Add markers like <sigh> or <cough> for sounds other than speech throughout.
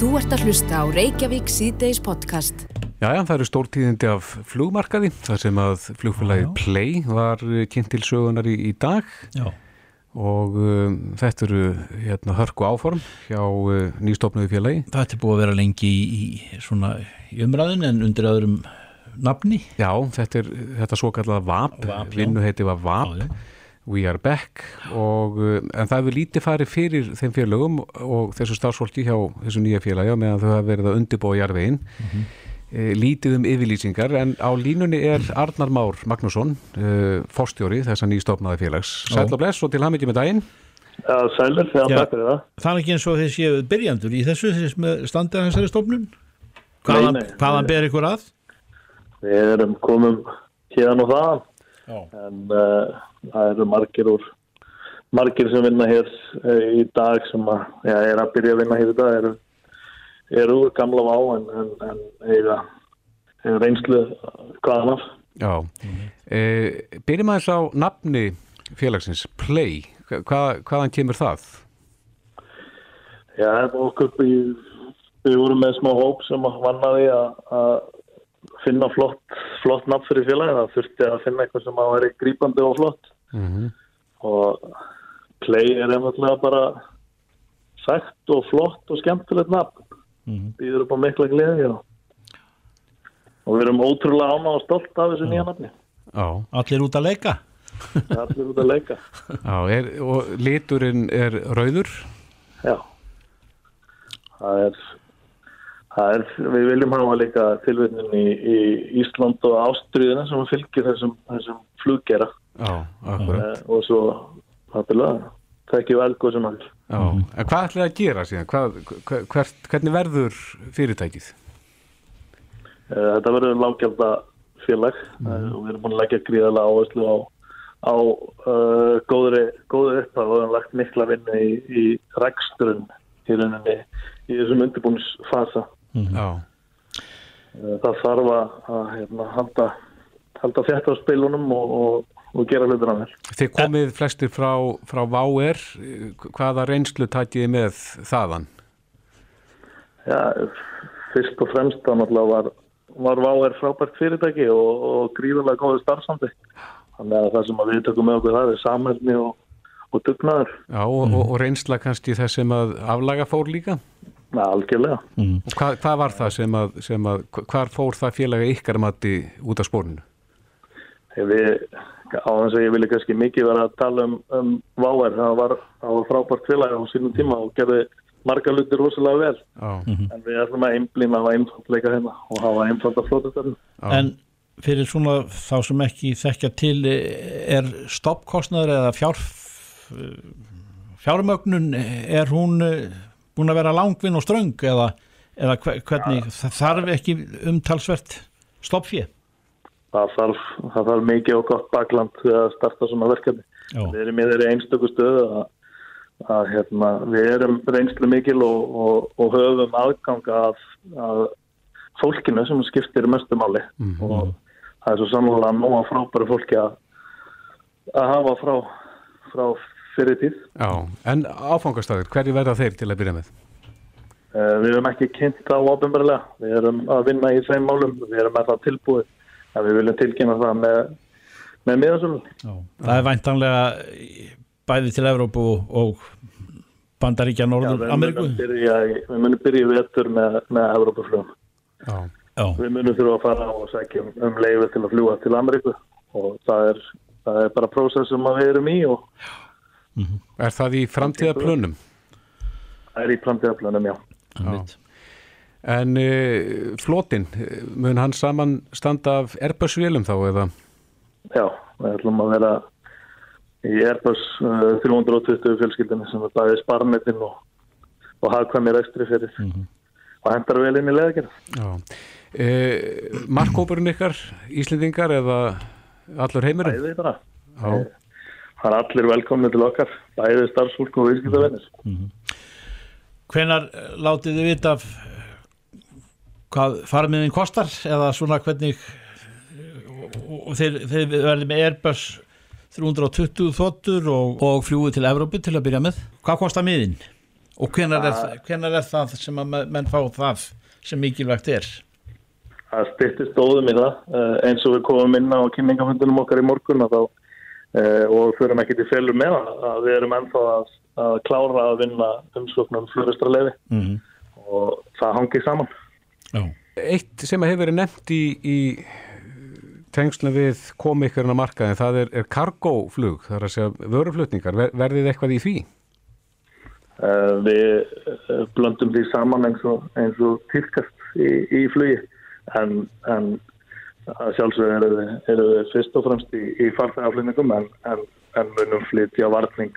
Þú ert að hlusta á Reykjavík síðdeis podcast. Jæja, það eru stórtíðindi af flugmarkaði, þar sem að flugfélagi Play var eh, kynnt til sögunar í, í dag Já. og um, þetta eru hérna, hörku áform hjá uh, nýstofnuði félagi. Þetta er búið að vera lengi í, í, svona, í umræðin en undir öðrum nafni. Já, þetta er þetta svo kallaða VAP, VAP, já. vinnuheiti var VAP, Já, já. We Are Back og uh, en það hefur lítið farið fyrir þeim félögum og þessu starfsfólki hjá þessu nýja félagi meðan þau hafa verið að undirbúa jarðveginn. Mhm. Eh, lítið um yfirlýsingar en á línunni er Arnar Már Magnússon uh, fórstjóri þess að nýstofnaði félags Sæll og bless og til ham ekki með daginn Já, sælir, þegar Já. takk fyrir það. Það er ekki eins og þeir séu byrjandur í þessu standið að þessari stofnun. Hvaðan, hvaðan ber ykkur að? Við erum komum hérna og það, Já. en uh, það eru margir úr, margir sem vinna hér uh, í dag sem að, já, er að byrja að vinna hér í dag, eru, eru úr gamla vá en, en, en eiga reynslu hvaðan af. Já mm Byrjum aðeins á nafni félagsins Play, Hva, hvaðan kemur það? Já, okkur við vorum með smá hóp sem að vannaði að, að finna flott, flott nafn fyrir félagi, það þurfti að finna eitthvað sem að væri grípandi og flott. Mm og play er einfallega bara sætt og flott og skemmtilegt nafn. Mhm. býður upp á mikla gleði og, og við erum ótrúlega ána og stolt af þessu nýja nafni. Já, Allir út að leika? <laughs> allir út að leika. Já er, og liturinn er rauður? Já. Það er, er við viljum hafa líka tilvinnin í, í Ísland og Ástriðina sem fylgir þessum, þessum fluggera Já, eh, og svo náttúrulega tekjum velgóð sem en hvað ætlaði að gera síðan? Hvað, hver, hvert, hvernig verður fyrirtækið? Eh, Þetta verður lággjálta félag mm. og við erum búin að leggja gríðarlega áherslu á, á uh, góðri, góðri upphav og við erum lagt mikla vinnu í, í reksturinn í í þessum undirbúinsfasa. Já, Eh, Það þarf að, hérna, halda, halda þetta á spilunum og, og, og gera hlutur á mér. þið komið flestir frá, frá VAR hvaða reynslu takiði með þaðan? Já, fyrst og fremst var, var VáR frábært fyrirtæki og, og gríðarlega góði starfsandi. Þannig að það sem að við tökum með okkur það er samhælni og, og dugnaður. Já, og, og, og reynsla kannski þess sem að aflaga fór líka? Na, algjörlega. Og hvað, hvað var það sem að, sem að hvar fór það félaga ykkar mati út af spórinu? Ef Við, á þess að ég vilja kannski mikið vera að tala um, um VáR, það var, það var frábært félag á sínum tíma og gerði marga luti rosalega vel. Já, En við ætlum að einblýna á einfaldleika hérna og hafa einfalda flótastöfn. já. En fyrir svona þá sem ekki þekkja til er stoppkostnaður eða fjár, fjármögnun er hún búin að vera langvinn og ströng eða, eða hve- hvernig það þarf ekki umtalsvert stoppfið? Það þarf, það þarf mikið og gott bakland til að starta svona verkefni. Já. Við erum í þeirri einstöku stöðu að, að hérna, við erum reynslu mikil og, og, og höfum aðgang að, að fólkinu sem skiptir mestu máli og það er svo samlega nóga frábæru fólki að, að hafa frá, frá fyrir tíð. já. En áfangastæður, hverju verða þeir til að byrja með? Uh, við erum ekki kynnt á ofinbarlega, við erum að vinna í þeim málum, við erum það tilbúið en við viljum tilkynna það með, með miðasölu. Það er væntanlega bæði til Evrópu og Bandaríkja Já, Norður við Ameríku munum byrja, í- við munum byrja í vetur með, með Evrópaflugum. Já, Já, Við munum þurfa að fara og sækja um, um leiði til að fljúa til Ameríku og það er, það er bara prósess sem við erum í og er það í framtíðaplönum? það er í framtíðaflunum, já. einmitt. En uh, flotin, eh, mun hann saman standa af Airbus-vélum þá eða? Já, við ætlum að vera í Airbus uh, 320 fjölskyldinu sem er bæði sparnetin og, og hagkvæmi rekstri fyrir og hendar vel inn í leðagjörð. Já. Uh, Markkópurinn ykkar, Íslendingar eða allur heimurinn? Bæði bara. Já. Það er allir velkomni til okkar, bæði starfsfólk og viðskiptavinnir. Hvenar eh, látið þið vita eh, hvað farmiðin kostar eða svona hvernig og- og þeir, þeir verði með Airbus 320 þóttur og, og fljúið til Evrópu til að byrja með? Hvað kostar miðin Og hvenar er, hvenar er það sem að menn fá það sem mikilvægt er? Það styrtist stóðum í það. Uh, eins og við komum inn á kynningafundunum okkar í morgun þá, uh, og förum ekki til félur með að við erum ennþá að, að klára að vinna umsóknum fluristra lefi Mm -hmm. og það hangið saman. Já. Eitt sem hefur verið nefnt í, í tengslu við komikurinn á markaðin, það er, er kargóflug, það er að segja vöruflutningar, Ver, verðið eitthvað í því? Uh, við blöndum því saman eins og, eins og týrkast í, í flugi en, en að sjálfsögur eru við, eru við fyrst og fremst í, í farþegaflutningum en, en, en munum flytja varning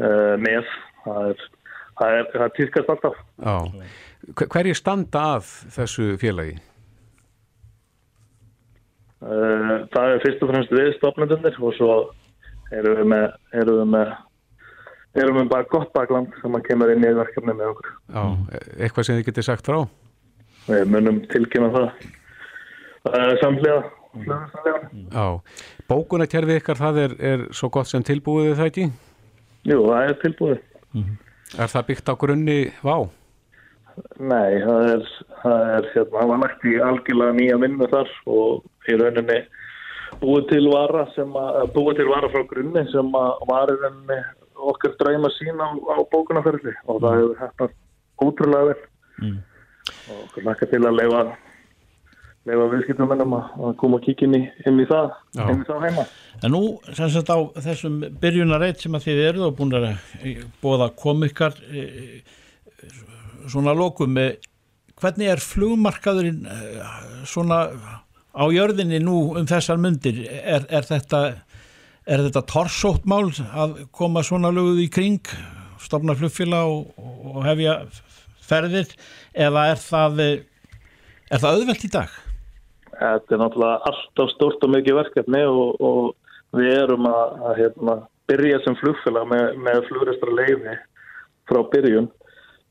uh, með það er, það er, það er týrkast alltaf Já. Hver- Hverjir standa að þessu félagi? Uh, það er fyrst og fremst við stofnendunir og svo erum við með erum við með erum við bara gott bakland sem að kemur inn í verkefni með okkur Já, eitthvað sem þið getið sagt frá? við munum tilkynna það samlega. Já. Bókunarkerfið ykkar, það er, er svo gott sem tilbúið það ekki? Jú, það er tilbúið Er það byggt á grunni vá? Nei, það er, það er hérna, það var nægt í algjörlega nýja vinnu þar og í rauninni búið til vara sem að, búið til vara frá grunni sem að var í rauninni okkar drauma sín á, á bókunarferðli og það hefur hægt ótrúlega vel Mm. og okkur lakka til að leifa leifa viðskiptumennum að, að koma og kíkja inn í, það inn í það heima. En nú, sem sagt á þessum byrjunarreit sem að þið eruð og búin að bóða komikar svona lokum e, hvernig er flugmarkaðurinn e, svona á jörðinni nú um þessar myndir er, er þetta þetta torsótt mál að koma svona löguð í kring stofna flugfélag og, og hefja ferðir? Eða er það e, er það auðvelt í dag? Þetta er náttúrulega alltaf stórt og mikið verkefni og, og við erum að, að hérna, byrja sem flugfélag með, með flugröstra leiði frá byrjun.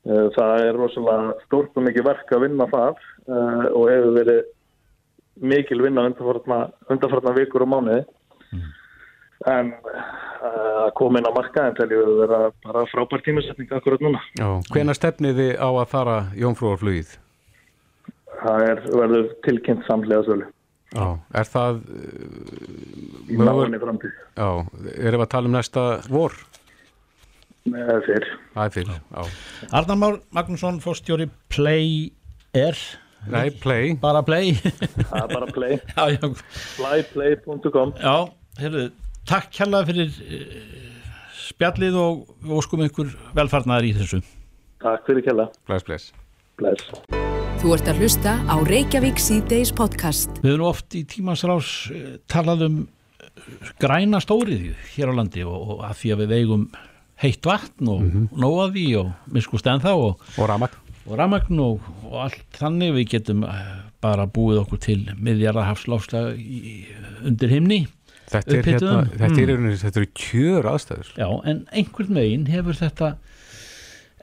Eh, Það er rosalega stórt og mikið verk að vinna það eh, og hefur verið mikil vinna undanfarna vikur og mánuði. En eh, að koma inn á markaðin teljum við vera bara frábær tímasetning akkurat núna. Já. Hvenær stefnið þið á að fara jómfrúarflugið? Það er, verður tilkynnt samlega sölu Já. Er það í Möguleg- náinni framtíð. Já, erum við að tala um næsta vor? Eða fyrr. Það er fyrir, já. Arnar Már Magnússon, fórstjóri Play Air Nei, play. bara Play Það er bara play. <laughs> já, já, flyplay.com já heyrðu, takk kærlega fyrir uh, spjallið og óskum ykkur velfarnaðar í þessu Takk fyrir kella. Bless, bless. Bless. Þú ert að hlusta á Reykjavík síðdeis podcast. Við erum oft í tímasrás uh, talað um eh, græna stórið hér á landi og, og að því að við eigum heitt vatn og mm nóa því og miskust ennþá og, Og og ramagn og, og allt þannig við getum eh, bara búið okkur til miðjarðarhafslofslag undir himni Þetta er, hérna, þetta, er, mm. þetta eru kjör aðstæður. Já, en einhvern veginn hefur þetta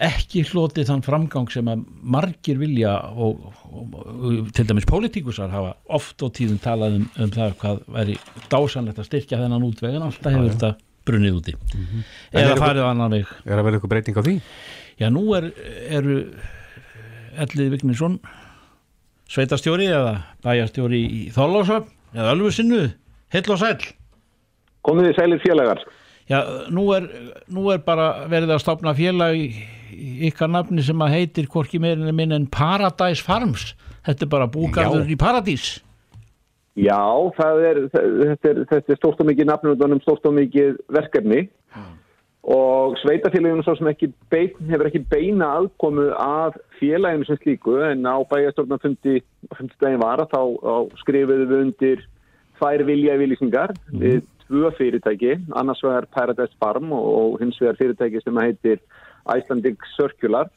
ekki hlotið þann framgang sem að margir vilja og, og, og til dæmis pólitíkusar hafa oft og tíðum talað um, um það hvað væri dásanlegt að styrkja þennan útveg en alltaf hefur þetta brunnið úti. En eða eru- farið á annan veg. Er að vera eitthvað breyting á því? Já, nú er, eru Ellið Vignisson sveitastjóri eða bæjarstjóri í Þorlásöfn eða Ölfusinnu, heill og sæll. Komið þið sælir félagar. Já, nú er, nú er bara verið að stopna félag í ykkar nafni sem að heitir hvorki meirinni minn en Paradise Farms. Þetta er bara búgarður Já. í Paradís. Já, það er, þetta er, er stórt og mikið nafnundunum, stórt og mikið verkefni og sveitafélaginu svo sem ekki bein, hefur ekki beina aðkomu að félaginu sem slíku en á bæjastjórnafundi fundi daginn var að þá, skrifuðu við undir tvær vilja viljýsingar við tvö fyrirtæki, annars vegar Paradise Farm og, og hins vegar fyrirtæki sem heitir Icelandic Circular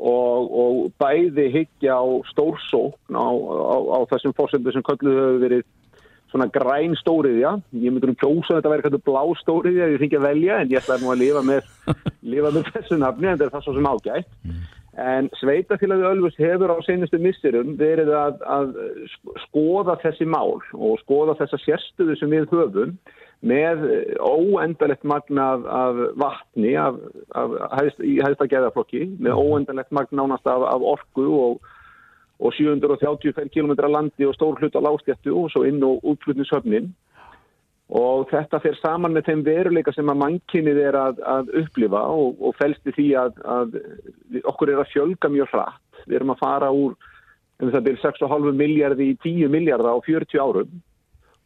og, og bæði hyggja á stórsókn á, á, á þessum fórsendu sem kölluð hefur verið svona græn stóriðja. Ég myndur um kjósa að þetta væri eitthvað blá stóriðja ég fengi að velja en ég ætlaði nú að lifa með <laughs> lifa með þessu nafni en þetta er það svo sem ágætt En sveitafélagi Ölfus hefur á senustu missurum verið að, að skoða þessi mál og skoða þessa sérstöðu sem við höfum með óendalegt magna af, af vatni af, af, hæðst, í hæðsta geðaflokki, með óendalegt magna nánast af, af orku og, og 730 km landi og stór hlut á lástjættu og svo inn og útflutnishöfnin og þetta fer saman með þeim veruleika sem að mannkynnið er að, að upplifa og, og fælst í því að, að okkur er að fjölga mjög hratt. Við erum að fara úr um það byrjum 6,5 miljardi í 10 miljarda á 40 árum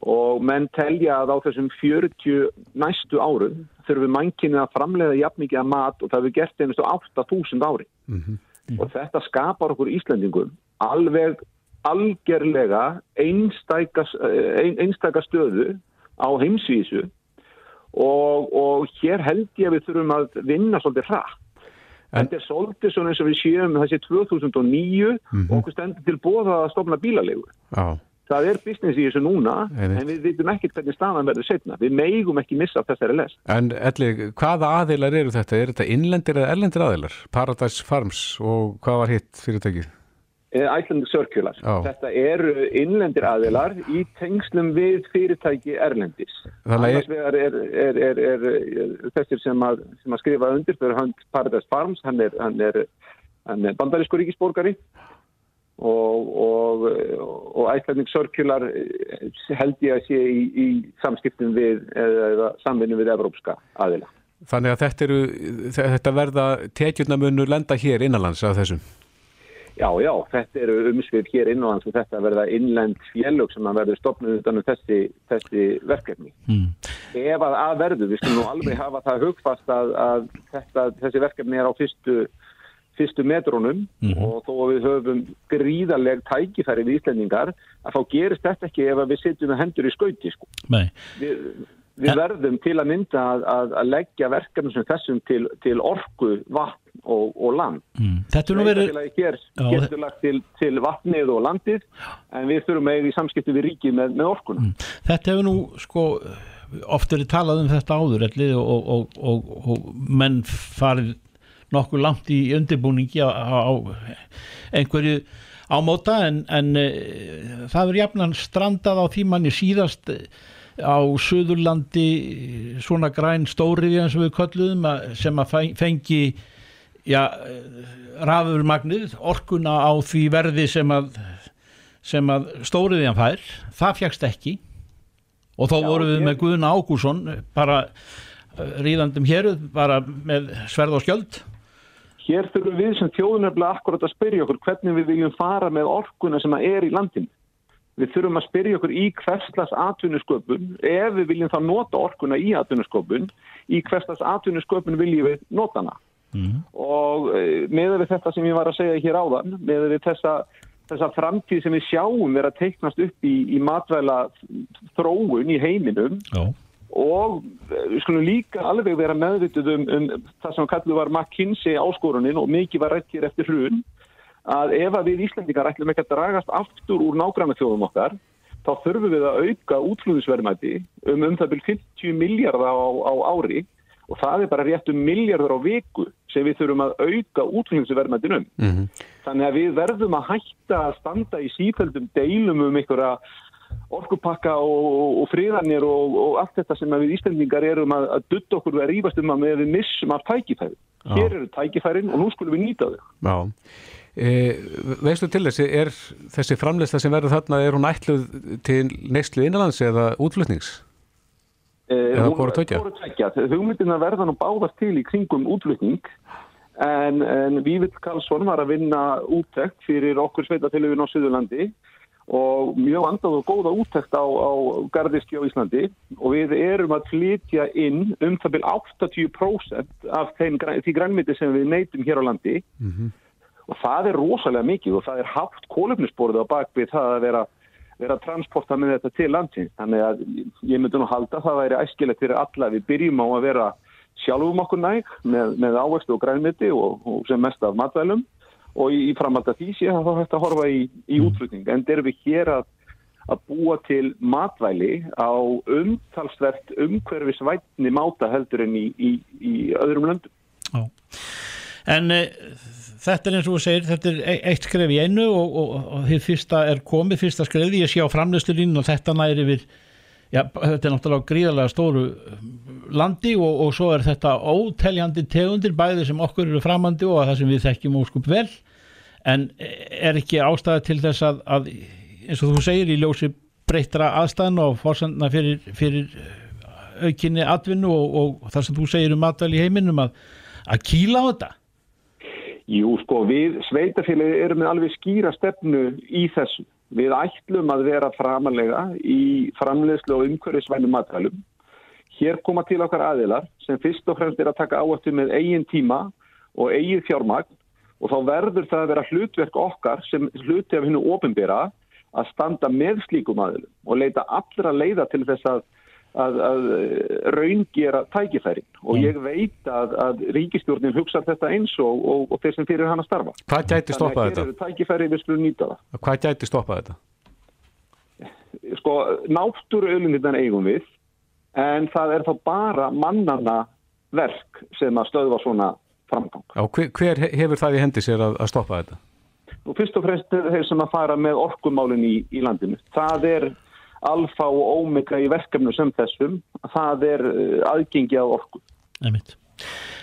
og menn telja að á þessum 40 næstu árum þurfum mannkynnið að framleiða jafn mikið að mat og það hefur gert einhverstu 8.000 ári. Mm -hmm. Og þetta skapar okkur Íslandingum alveg algerlega einstæka, einstæka stöðu á heimsvísu og, og hér held ég að við þurfum að vinna svolítið hratt. En þetta er svolítið svona eins og við séum þessi 2009 mm -hmm. og okkur stendur til bóða að stofna bílalegu. Já. Það er business í þessu núna Einnig. en við veitum ekkert hvernig staðan verður setna. Við meigum ekki missa þessari les. En Elli, hvaða aðilar eru þetta? Er þetta innlendir eða erlendir aðilar? Paradise Farms og hvað var hitt fyrirtækið? Icelandic Circular. Já. Þetta eru innlendir aðilar í tengslum við fyrirtæki erlendis. Annars vegar er, er, er, er þessir sem að, sem að skrifa undir fyrir hand Paradise Farms, hann er, hann hann bandarísku ríkisborgari og, og, og Icelandic Circular held ég að sé í, í samskiptum við eða samvinni við evrópska aðila. Þannig að þetta, eru, þetta verða tekjurnamunur lenda hér innanlands af þessum? Já, já, þetta eru umsvið hér innanlands og þetta verða innlend félög sem að verður stopnuð utan um þessi, þessi verkefni. Mm. Ef að að verður, við skulum nú alveg hafa það hugfast að, að þetta, þessi verkefni er á fyrstu, fyrstu metrónum mm og þó að við höfum gríðarleg tækifæri við Íslandingar að þá gerist þetta ekki ef við sitjum með hendur í skauti. Sko. Nei. Við, við verðum til að mynda að, að, að leggja verkefni sem þessum til, til orku, vatn og, og land. Mm. Þetta er nú verið... Hér getur lagt til, til vatnið og landið en við þurfum eiga í samskipti við ríkið með, með orkuna. Mm. Þetta hefur nú sko oft verið talað um þetta áður og, og, og menn farið nokkuð langt í undirbúningi á, á einhverju ámóta en, en e, það er jafnan strandað á tímanni síðast á Suðurlandi svona græn stóriði eins og við kolluðum sem að fengi rafurmagnið orkuna á því verði sem að, sem að stóriðiðan fær það fjagst ekki. Og þá Já, vorum við ég... með Guðna Ágússon bara ríðandum hér bara með sverð og skjöld. Hér þurfum við sem þjóðunarfla akkurat að spyrja okkur hvernig við viljum fara með orkuna sem er í landin við þurfum að spyrja okkur í hverslas atvinnusköpun ef við viljum þá nota orkuna í atvinnusköpun í hverslas atvinnusköpun viljum við nota hana mm. og e, með við þetta sem ég var að segja hér áðan með við þessa, þessa framtíð sem við sjáum vera teiknast upp í, í matvæla þróun í heiminum Já. og e, við skulum líka alveg vera meðvituð um, um það sem kallu var McKinsey áskorunin og mikið var rættir eftir hrun að ef að við Íslandingar ætlum ekki að dragast aftur úr nágranna þjóðum okkar þá þurfum við að auka útflúðisverðmæti um um það byrjum 50 miljardar á, á ári og það er bara rétt um miljardar á viku sem við þurfum að auka útflýningsverðmættinum. Mm -hmm. Þannig að við verðum að hætta að standa í sífældum deilum um einhverja orkupakka og, og fríðanir og, og allt þetta sem við Íslandingar erum að, að dutta okkur við að rýfast um að með við missum af tækifæri. Já. Hér eru tækifærin og nú skulum við nýta þau. Já. E, veistu til þessi, er þessi framleysla sem verður þarna, er hún ætluð til neyslu innanlands eða útflutnings? Eða hvort tvekja? Hugmyndina verða nú báðast til í kringum útflutning en, en Vívill Karlsson var að vinna úttekt fyrir okkur sveitatelöfin á Suðurlandi og mjög andað og góða úttekt á, á Gardiski á Íslandi og við erum að flytja inn um það byrj 80% af þeim, því grænmyndi sem við neytum hér á landi mm -hmm. og það er rosalega mikið og það er haft kólöfnisborðið á bakvið það að vera vera að transporta með þetta til landsins. Þannig að ég myndi nú halda að það væri æskilegt fyrir alla. Við byrjum á að vera sjálfum okkur næg með, með ávægstu og grænmiti og, og sem mest af matvælum og í, í framhald að því sé að þá hægt að horfa í, í mm. útflutning. En erum við hér að, að búa til matvæli á umtalsvert umhverfisvætni máta heldur en í, í öðrum löndum. Já. En e, þetta er eins og þú segir, þetta er e- eitt skref í einu og, og, og því fyrsta er komið, fyrsta skrefði, ég sé á framlöslulínu og þetta næri við, já, þetta er náttúrulega gríðarlega stóru um, landi og, og svo er þetta óteljandi tegundir, bæði sem okkur eru framandi og það sem við þekkjum óskup vel, en er ekki ástæða til þess að, að eins og þú segir, í ljósi breyttra aðstæðan og fórsendna fyrir, fyrir aukinni atvinnu og, og það sem þú segir um matvæli í heiminum að, að kýla á þetta? Jú, sko, við sveitafélagi erum með alveg skýra stefnu í þessu. Við ætlum að vera framalega í framleiðslu og umhverfisvænu matvælum. Hér koma til okkar aðilar sem fyrst og fremst er að taka áhættu með eigin tíma og eigin fjármagn og þá verður það að vera hlutverk okkar sem hluti af hennu ofinbera að standa með slíkum aðilum og leita allra leiða til þess að að, að raungera tækifærin og ég veit að, að ríkistjórnin hugsa þetta eins og, og, og þeir sem fyrir hann að starfa. Hvað gæti stoppað þetta? Þannig að tækifæri við skulum nýta það. Hvað gæti stoppað þetta? Sko, náttúru auðvunnitan eigum við en það er þá bara mannana verk sem að stöðva svona framgang. Já, hver, hver hefur það í hendi sér að, að stoppa þetta? Og fyrst og fremst þeir sem að fara með orkumálinn í, í landinu. Það er alfa og ómega í verkefnu sem þessum. Það er uh, aðgengi af orku. Einmitt.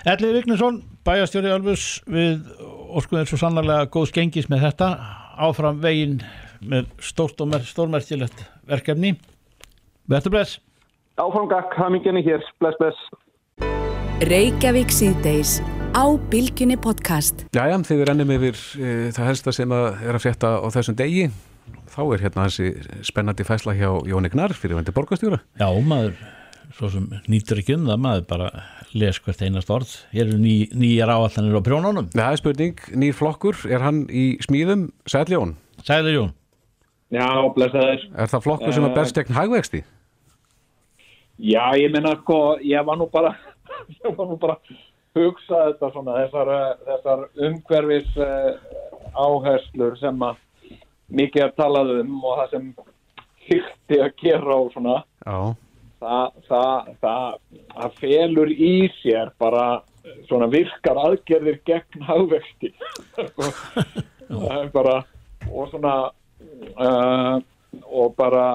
Ellið Vignesson, bæjastjóri Alvus við orkuðin svo sannarlega góð skengis með þetta áfram veginn með stórt og stórmerkilegt verkefni. Verður bless. Áfram gakk, haminginni hér. Bless, bless. Reykjavík síðdeis á Bilginni podcast. Jæja, þið er ennum yfir e, það helsta sem að er að frétta á þessum degi. Þá er hérna hansi spennandi fæsla hjá Jóni Gnar fyrir vendi borgastjóra. Já, maður, svo sem nýtur ekki um það, maður bara les hvert einast orð. Hér eru ný, nýjar áallanir á prjónunum. Það er spurning, nýr flokkur, er hann í smíðum? Sæli Jón? Sæli Jón. Já, blessaður. Er það flokkur sem er berst gegn hagvexti? Já, ég menna sko, ég var nú bara, <laughs> ég var nú bara hugsa þetta svona, þessar, þessar umhverfis áherslur sem að mikið er talað um og það sem hýtti að gera og svona Já. það, það, það, það felur í sér bara svona virkar aðgerðir gegn <laughs> er bara og svona uh, og bara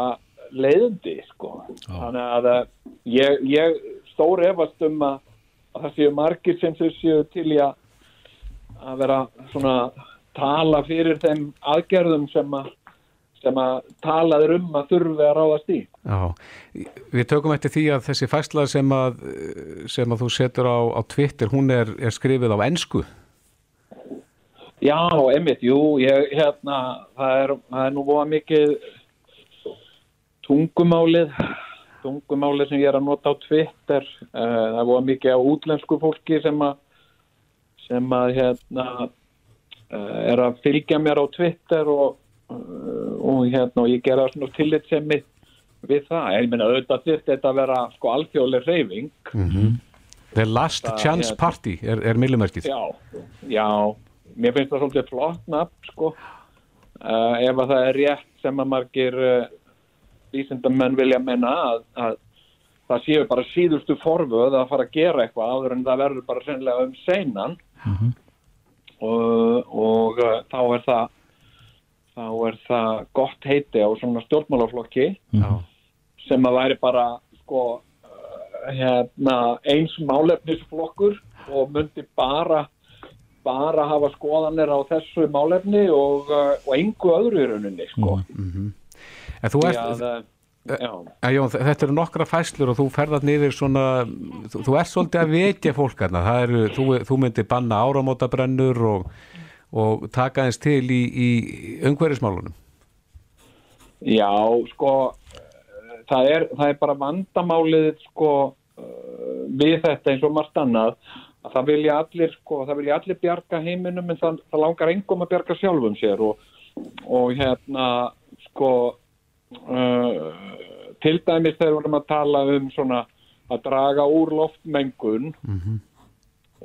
leiðindi sko Já. þannig að uh, ég, ég stór efast um að, að það séu margir sem þau séu til að að vera svona tala fyrir þeim aðgerðum sem að sem að talaður um að þurfi að ráðast í. Já, við tökum eftir því að þessi fæsla sem að, sem að þú setur á, á Twitter, hún er, er skrifið á ennsku. Já, einmitt, jú, ég, hérna, það er, það er nú búið mikið tungumálið, tungumálið sem ég er að nota á Twitter, uh, það er búið mikið á útlensku fólki sem að, sem að, hérna, er að fylgja mér á Twitter og, uh, og hérna, og ég gera svona tillitsemi við það. Ég meina, auðvitað þurft þetta að vera, sko, alþjóðlega reyfing. Mm -hmm. The Last Það Chance er- Party er, er millimerkið. Já, já, mér finnst það svolítið flott nafn, sko. Uh, ef að það er rétt sem að margir uh, vísindamenn vilja menna að, að það séu bara síðustu forvöð að fara að gera eitthvað áður en það verður bara sennilega um seinan og, og uh, þá er það þá er það gott heiti á svona stjórnmálaflokki Já. sem að væri bara sko uh, hérna, eins málefnisflokkur og myndi bara bara hafa skoðanir á þessu málefni og, uh, og engu öðru í rauninni sko. En þú ert, að, Jón, þetta eru nokkra fæslur og þú ferðat niður svona, þú, þú ert svolítið að vekja fólk. Það eru, þú, þú myndir banna áramótabrennur og, og taka eins til í, í umhverfismálunum. já, sko það er, það er bara vandamálið sko við þetta eins og margt annað að það vilja allir sko, það vilja allir bjarga heiminum en það, það langar engum að bjarga sjálfum sér og, og hérna sko uh, til dæmis þegar við erum að tala um svona að draga úr loftmengun.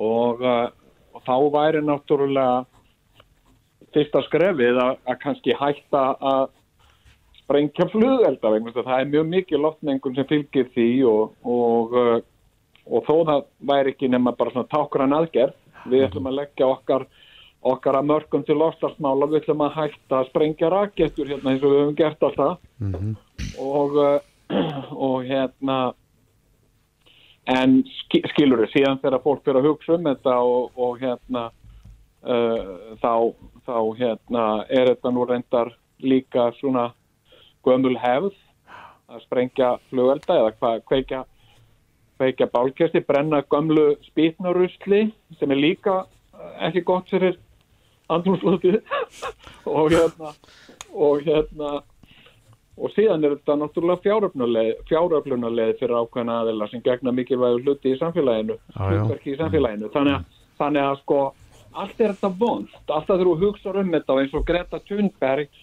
Og, uh, og þá væri náttúrulega fyrsta skrefið að, að kannski hætta að sprengja flugelda vegna þess að það er mjög mikið loftmengun sem fylgir því og, og, uh, og þó það væri ekki nema bara svona tákran aðgerð við ætlum að leggja okkar okkar að mörgum til lofslagsmála við ætlum að hætta að sprengja rakettur hérna eins og við höfum gert alltaf. Og, uh, <clears throat> og hérna en ski, skilur þið síðan þegar fólk fyrir að hugsa um þetta og, og hérna uh, þá, þá hérna er þetta nú reyndar líka svona gömul hefð að sprengja flugvelda eða hvað kveikja kveikja bálkesti, brenna gömlu spýtnarusli sem er líka ekki gott fyrir andrúmslótið og hérna og hérna og síðan er þetta náttúrulega fjáröflunarleið fyrir ákveðna aðeila sem gegna mikilvægur hluti í samfélaginu hlutverki í samfélaginu. Þannig að, þannig að sko allt er þetta vond, alltaf þegar þú hugsa um þetta og eins og Greta Thunberg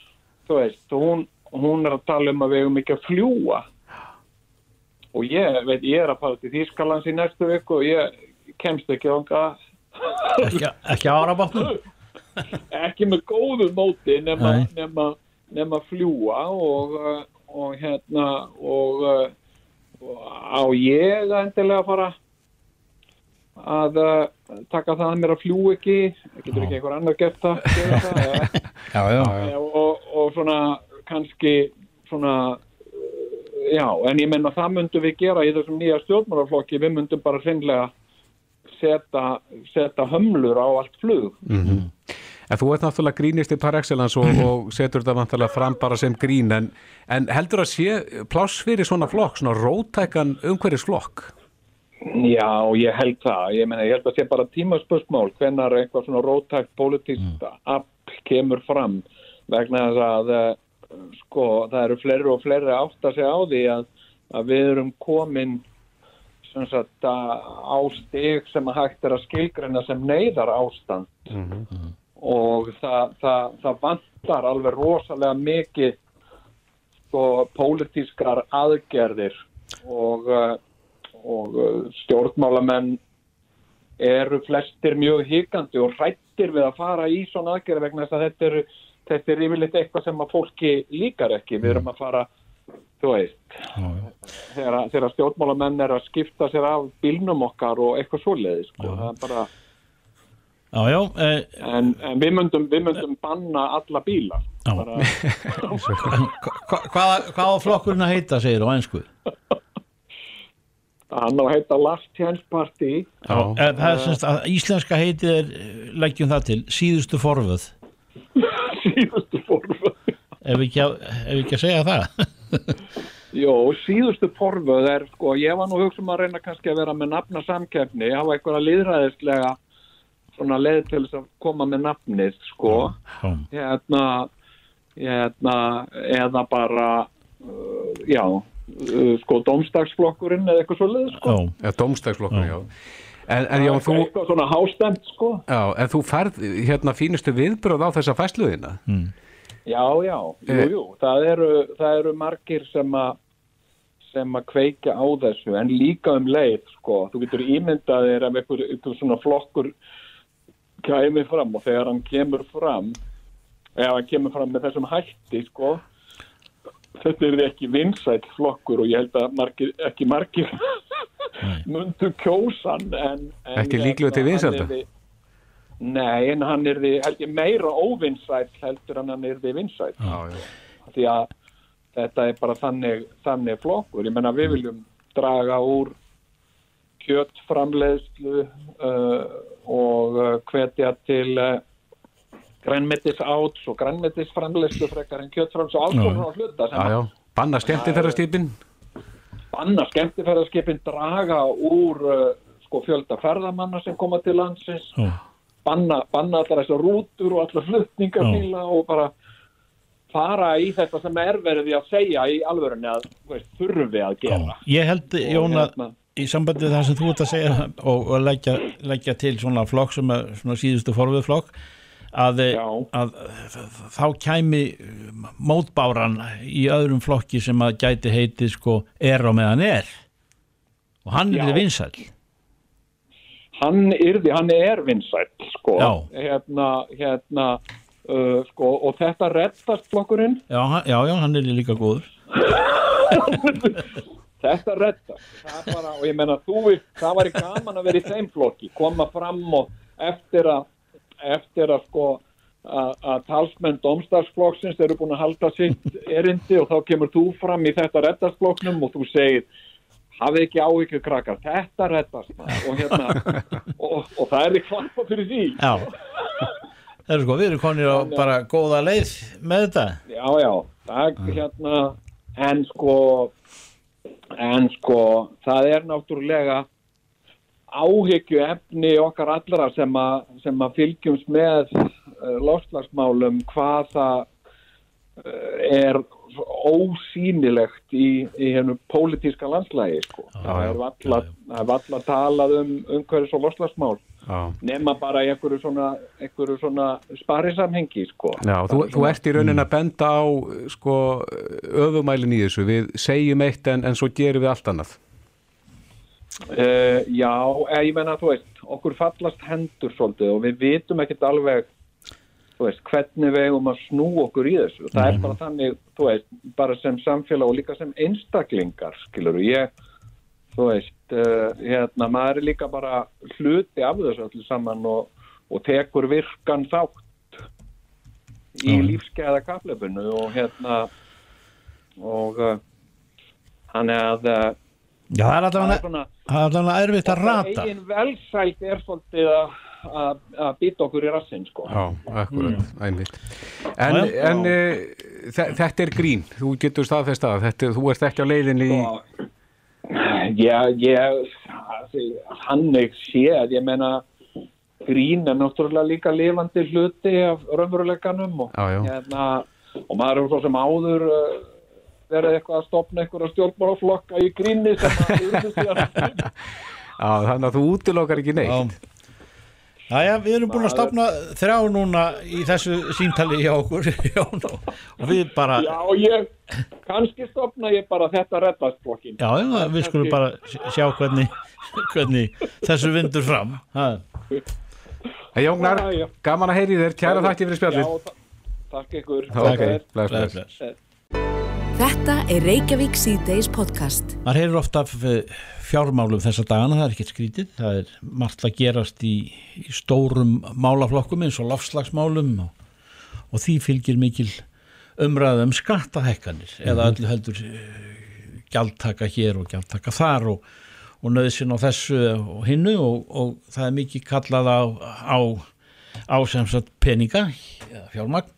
þú veist, hún, hún er að tala um að við hefum ekki að fljúa og ég veit, ég er að fara til Þýskalands í næstu viku og ég kemst ekki ánga ekki, ekki ára bátnum <laughs> ekki með góðu móti nema, nema, nema fljúa og, og hérna og, og á ég að endilega fara að uh, taka það að mér að fljú ekki. Getur ekki einhver annar gert það, það eða, <laughs> já, já, og, og svona kannski svona já, en ég menna það myndum við gera í þessum nýja stjórnmálaflokki. Við myndum bara hreinlega setja, setja hömlur á allt flug En þú ert náttúrulega grínist í par excellence og, og setur þetta vantarlega fram bara sem grín en, en heldur að sé pláss fyrir svona flokk, svona rótækan umhverjusflokk? Já, ég held það. Ég meina, ég held að sé bara tímaspörsmál hvenar eitthvað svona rótækt pólitíst afl kemur fram vegna þess að eh, sko, það eru fleiri og fleiri að átta sig á því að, að við erum komin sem sagt, að- á stig sem að hægt er að skilgreina sem neyðar ástand og það, það, það vantar alveg rosalega mikið sko, pólitískar aðgerðir og, uh, og uh, stjórnmálamenn eru flestir mjög hikandi og hrættir við að fara í svona aðgerði vegna þess að þetta er, þetta er yfirleitt eitthvað sem að fólki líkar ekki. Við erum að fara, þú veist, þegar, þegar stjórnmálamenn er að skipta sér af bílnum okkar og eitthvað svoleiði, sko. Það er bara, já, já eh, en, en við myndum, við myndum banna alla bíla. Já. Bara, hva, hvaða, hvaða flokkurinn að heita segir á einsku hann á að heita Last Chance Party. það er semst að íslenska heitið er eh, leggjum það til síðustu forföð <laughs> síðustu forföð. ef ekki að, ef ekki að segja það <laughs> Jó, síðustu forföð er, sko, ég var nú hugsa um að reyna kannski að vera með nafna samkeppni, hafa eitthvað líðræðislega svona leið til þess að koma með nafnið, sko, já, hérna, hérna, eða bara, uh, já, uh, sko, domstagsflokkurinn eða eitthvað svo leið, sko. já, Ja, Dómstæksflokkur, já. En, en já, þú, Eitthvað svona hástemt, sko. já, en þú færð hérna fínustu viðbröð á þessa fæsluðina. Já, já, jú, Eh. jú, það eru, það eru margir sem að sem að kveika á þessu en líka um leið, sko, þú getur ímyndað þér ef einhver, einhver svona flokkur kæmi fram og þegar hann kemur fram ef hann kemur fram með þessum hætti, sko þetta er ekki vinsætt flokkur og ég held að margir, ekki margir <laughs> mundu kjósan en, en Ekki til hérna, hann vinsælda? yrði- Nei, en hann er því, held ég, meira óvinsætt heldur en hann er því vinsætt því að þetta er bara þannig, þannig flokkur. Ég menna við viljum draga úr kjöttframleiðslu uh, og uh, hvetja til uh, grænmetis áts og grænmetisframleiðslu frekar en kjöttframleiðslu og alls konar svona hluta sem Já, já. Banna skemmtifærastýpin. banna skemmtifæraskipin draga úr uh, sko fjölda ferðamanna sem koma til landsins. Já, banna, banna allar þessar rútur og allar flutningabíla og bara fara í þetta sem er verið að segja í alvörunni að veist, þurfum við að gera. Ég held Jón að hérna- í sambandi við það sem þú ert að segja og, og leggja, leggja til svona flokk sem er svona síðustu forföð flokk að, Já. að þá kæmi mótbáran í öðrum flokki sem að gæti heitið sko er á meðan er. Og hann er Já. þið vinsæll. Hann yrði, hann er vinsætt sko, hérna, hérna uh, sko, og þetta reddast flokkurinn, já, já, já, hann er líka góður <laughs> þetta er bara, og ég menna þú, það væri gaman að vera í þeim flokki, koma fram og eftir að eftir að sko að, talsmenn domstagsflokksins eru búin að halda sitt erindi og þá kemur þú fram í þetta reddastflokknum og þú segir hafið ekki áhyggjur krakkar, þetta reddast maður." og hérna og, og það er ekki klappa fyrir því. Já, það er sko, við erum konir á bara góða leið með þetta. Já, já, það hérna en sko en sko það er náttúrulega áhyggju efni okkar allra sem að, sem að fylgjumst með uh, lofslagsmálum hvað það uh, er ósýnilegt í, í hennu pólitíska landslægi sko. það er valla, það er valla talað um umhverfis og lofslagsmál Já. nema bara í einhverju svona, einhverju svona sparisamhengi sko. Já, þú, þú ert í raunin að benda á sko, öfumælin í þessu við segjum eitt en, en svo gerum við allt annað Uh, já, eh, ég menna, þú veist, okkur fallast hendur svolítið og við vitum ekkert alveg, veist, hvernig við eigum að snú okkur í þessu. Það er bara þannig, þú veist, bara sem samfélag og líka sem einstaklingar, skilur ég, þú veist, uh, hérna, maður er líka bara hluti af þessu öllu saman og, og tekur virkan þátt í Já. lífskeiða kapleipinu og hérna, og uh, hann er að, uh, Já, það er allavega er erfitt að rata. Egin velsælt er svolítið að- að að býta okkur í rassin sko. Já, akkurat, einmitt. En, en þe þetta er grín. Þú getur staðfest að þetta, þú ert ekki á leiðinni í Og, já, ég hannig séð, ég meina grín er náttúrulega líka lifandi hluti af raunveruleikanum og, Já, já. Hérna, og maður er svo sem áður uh, verið eitthvað að stopna einhverja stjórnmálaflokka í gríni sem að urðu síðan <laughs> Já, þannig að þú útilokar ekki neitt Já. Jæja, við erum búin að stopna þrjá núna í þessu símtali hjá okkur <laughs> Jón, og við bara Já, ég, kannski stopna ég bara þetta reddastflokkin. Já, já, við skulum bara sjá hvernig, hvernig þessu vindur fram ha. En Jónar, gaman að heyri þér, kæra þakki fyrir spjallið Já, ta- takk ykkur. Ok, Takk. bless, Bless, bless. bless. Þetta er Reykjavík C-Days podcast. Maður heyrir ofta af eh, fjármálum þessa dagana, það er ekkert skrítið, það er margt að gerast í, í stórum málaflokkum eins og lofslagsmálum og, og því fylgir mikil umræða um skattahekkanir eða öllu heldur eh, gjaldtaka hér og gjaldtaka þar og, og nöðsinn á þessu og hinnu og, og það er mikið kallað á, á, á sem sagt peninga eða fjármagn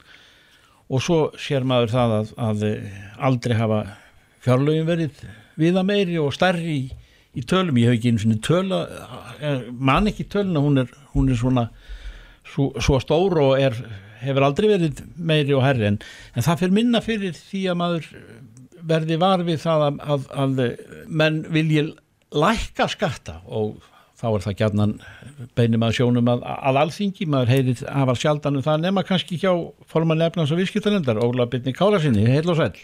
og svo sér maður það að, að eh, aldrei hafa fjárlögin verið viða meiri og stærri í, í tölum, ég hef ekki einu sinni töla eh, man ekki töluna, hún er, hún er svona svo, svo stór og er, hefur aldrei verið meiri og herri en, en það fyrir minna fyrir því að maður verði var við það að, að, að menn vilji lækka skatta og þá er það gjarnan beinum að sjónum að, að alþingi, maður heyrir afar sjaldan um það nema kannski hjá formann efnans og viðskiptalendar, Óla Byrni Kárasinni heil og sæl.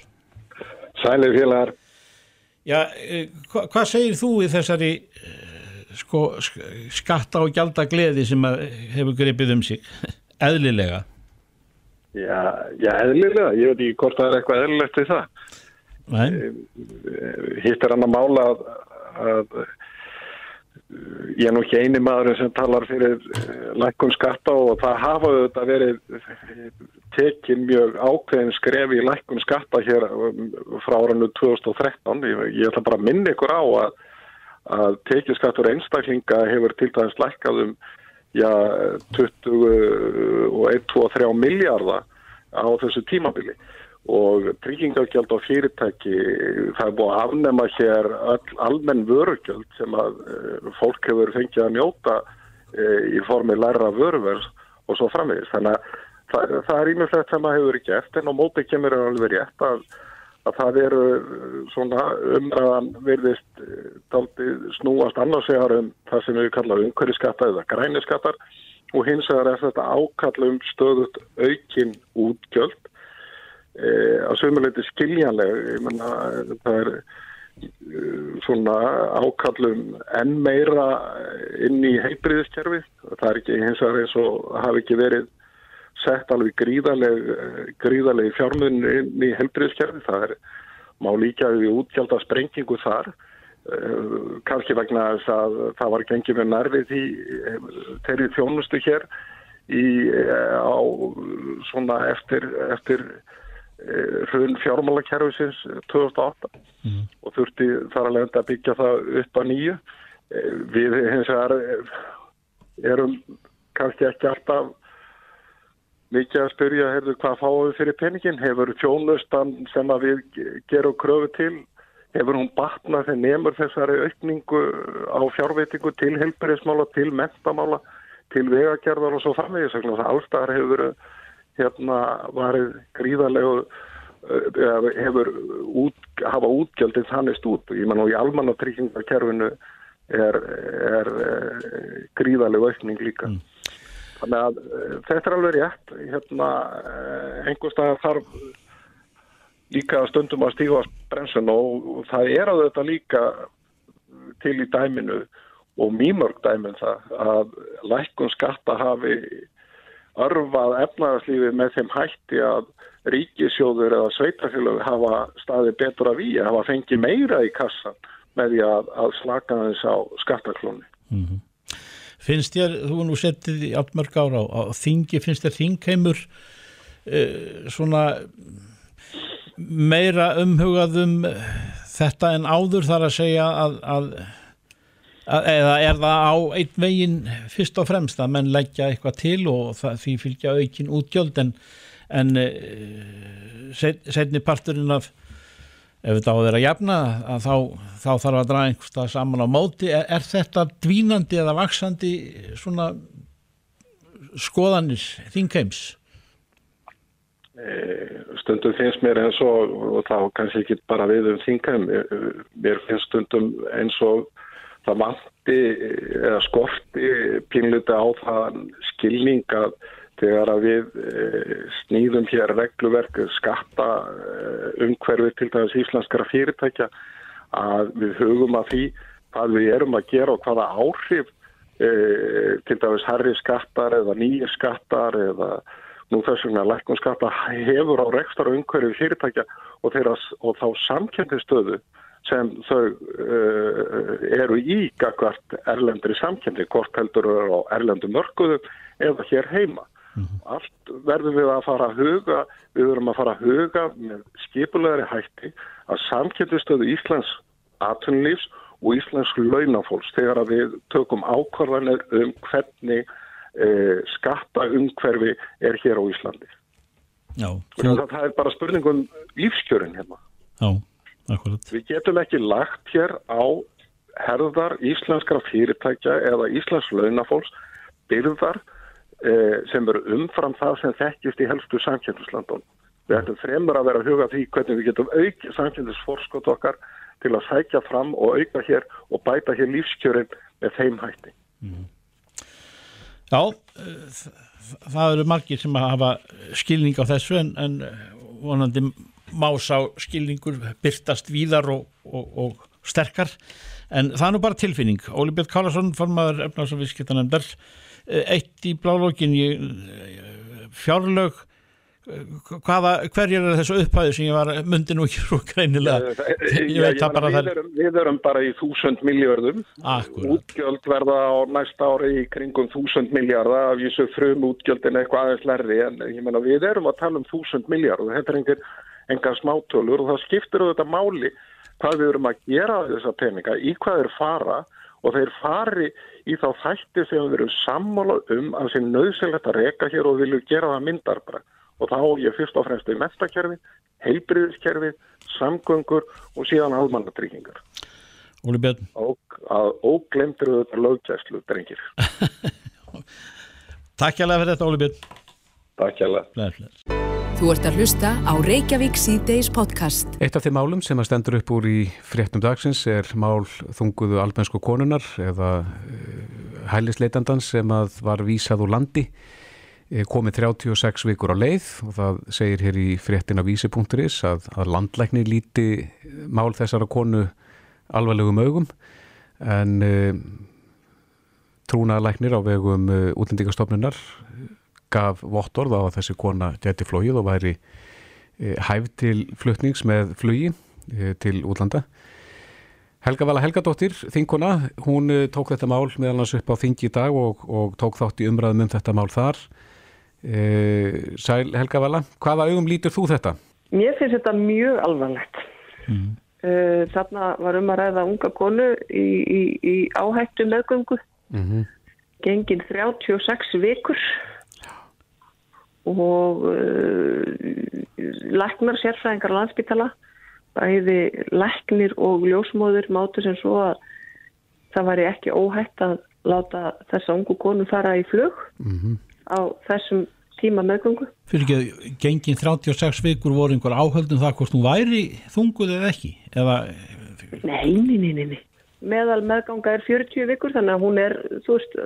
Sælir félagar. Já, eh, hva, hvað segir þú í þessari eh, sko, sk- skatta og gjalda gleði sem hefur gripið um sig <laughs> eðlilega? Já, já, eðlilega. Ég veit ekki hvort það er eitthvað eðlilegt við það. Nei, Hitt er hann að mála að, að ég er nú ekki eini maður sem talar fyrir uh, lækkun skatta og það hafa auðvitað verið eh, tekin mjög ákveðin skref í lækkun skatta hér um, frá áranu 2013. Ég, ég ætla bara að minna ykkur á að, að tekjuskattur einstaklinga hefur til dæmis lækkað um já, 20 og 1, 2 og 3 miljardar á þessu tímabili og tryggingagjald á fyrirtæki það er búið að afnema hér öll almenn vörugjöld sem að uh, fólk hefur fengið að njóta uh, í formi læra vöruvers og svo framvegis. Þannig að það, það er ímjöflegt sem að hefur verið gert en á móti kemur er alveg rétt að, að það eru uh, svona umræðan virðist uh, daldið snúast annars vegar um það sem við kallaðum umhverfiskatta eða græniskattar og hins vegar er þetta ákall um stöðut aukin útgjöld e, að sömuleiti skiljanleg. Menna það er eh, svona ákallum enn meira inn í heilbriðiskerfi það er ekki hins vegar eins og hafi ekki verið sett alveg gríðaleg gríðaleg fjármun inn í heilbriðiskerfi það er má líka við útgjald að sprengingu þar kannski vegna þess að það var gengið með nærfið í þeirri þjónustu hér í, á svona eftir, eftir hrun fjármálakerfisins 2008 mm. og þurfti þar að lenda að byggja það upp að nýju. Við hins vegar erum kannski ekki alltaf mikið að spyrja heyrðu, hvað fáum við fyrir peningin hefur þjónustan sem að við gerum kröfu til hefur hún batnað þegar nefnur þessari aukningu á fjárveitingu til helbærismála, til mentamála til vegagerðar og svo framvegis allstaðar hefur hérna varið gríðarlegu eh, hefur út, hafa útgjöldið þannig stút ég menn og í almannatryggingarkerfinu er, er, eh, gríðarlegu aukning líka. Mm. Þannig að uh, þetta er alveg rétt, hérna, einhverstað þarf líka stundum að stífa brensun og, það er á þetta líka til í dæminu og mýmörg dæmin það að lækun skatta hafi örfað efnagaslífi með þeim hætti að ríkisjóður eða sveitafélög hafa staði betur að við, hafa fengið meira í kassan með því að, að slaka þess á skattaklóni. Mm -hmm. Finnst þér, þú nú settið í allmörg ára á, þingi, finnst þér þingheimur uh, svona meira umhugaðum þetta en áður þar að segja að, að eða er það á einn veginn fyrst og fremst að menn leggja eitthvað til og það, því fylgja aukin útgjöld en, en set, setni parturinn af ef þetta á vera jafna þá, þá þarf að draga einhverstað saman á móti er, er þetta dvínandi eða vaksandi svona skoðanir þingheims? Eh, stundum finnst mér eins og og þá kannski ekki bara við um þingheim mér finnst stundum eins og það vanti eða skorti pínluti á það skilning að þegar að við e, snýðum hér regluverk skatta e, umhverfið til dæmis íslenskara fyrirtækja að við hugum að því hvað við erum að gera og hvaða áhrif e, til dæmis herri skattar eða nýja skattar eða nú þess vegna læknum skattar hefur á rekstar umhverfið fyrirtækja og, þeirra, og þá samkjöndistöðu sem þau uh, eru í gagvart erlendri samkjöndi, hvort heldur eru á erlendu mörguðu eða hér heima. Mm -hmm. Allt verðum við að fara að huga, við verðum að fara að huga með skipulegri hætti að samkjöndustöðu Íslands atvinnulífs og Íslands launafólks þegar að við tökum ákvarðanir um hvernig eh, skatta umhverfi er hér á Íslandi. Já, þú... það, það er bara spurningum lífskjörin hérna. Já, akkurat. Við getum ekki lagt hér á herðar íslenskra fyrirtækja eða Íslands launafólks byrðar Eh, sem eru umfram það sem þekkist í helstu samkjæmslandun. Við ættum fremur að vera að huga því hvernig við getum auk samkjæmsforskot okkar til að sækja fram og auka hér og bæta hér lífskjörin með þeim hætti. Mm. Já, það eru margir sem að hafa skilning á þessu en, en vonandi más á skilningur byrtast víðar og, og, og sterkar. En það er nú bara tilfinning. Óli Björn Kálarsson, formadur efnaðs- og viðskiptanemndar Eh, eitt í blálókin fjárlög. Hvaða, hverjar er þessu upphæðu sem ég var myndi nú ekki svo greinilega? Eh, <laughs> ég veit það bara það Við erum bara í þúsund miljardum útgjöld verða á næsta ári í kringum þúsund miljarda af þessu frum útgjöldin eitthvað aðeins lærri en ég menna við erum að tala um þúsund miljard og þetta er einhver, engar smátölur og það skiptir auðvitað máli hvað við erum að gera þessa peninga, í hvað er fara og þeir fari í þá þætti sem við erum sammála um að sem nöðsynlegt að reyka hér og vilju gera það myndar bara og þá ég fyrst og fremst í mestakerfi, heilbriðiskerfi, samgöngur og síðan almannatryggingar. Óli Björn. Og að óglemdur þetta löggæslu, drengir. <laughs> Takk hjálpa fyrir þetta Óli Björn. Takk hjálpa. Þú ert að hlusta á Reykjavík C-Days podcast. Eitt af þeim málum sem að stendur upp úr í fréttum dagsins er mál þunguðu albensku konunar eða uh, hælisleitandans sem að var vísað úr landi eh, komið 36 vikur á leið og það segir hér í fréttina vísi.is að, að landlækni líti mál þessara konu alvarlegum augum en uh, trúnaðalæknir á vegum útlendingastofnunar gaf vottorð á að þessi kona geti flóið og væri e, hæf til flutnings með flugi e, til útlanda Helga Vala Helgadóttir, þinguna, hún eh, tók þetta mál meðal hans upp á þingi í dag og, og tók þátt í umræðum um þetta mál þar. E, sæl Helga Vala, hvaða augum lítur þú þetta? Mér finnst þetta mjög alvarlegt. Mm. Þarna var um að ræða unga konu í, í, í áhættu meðgöngu. Mm -hmm. Gengin 36 vikur og uh, læknar sérfræðingar landsbytala, bæði læknir og ljósmóður mátu sem svo að það væri ekki óhætt að láta þessa ungu konu fara í flug mm -hmm. á þessum tíma meðgöngu. Fyrir ekki, gengin 36 vikur voru einhver áhöldum það hvort hún væri þunguð eða ekki? Eða... Nei, nei, nei, nei. Meðal meðganga er 40 vikur þannig að hún er, veist,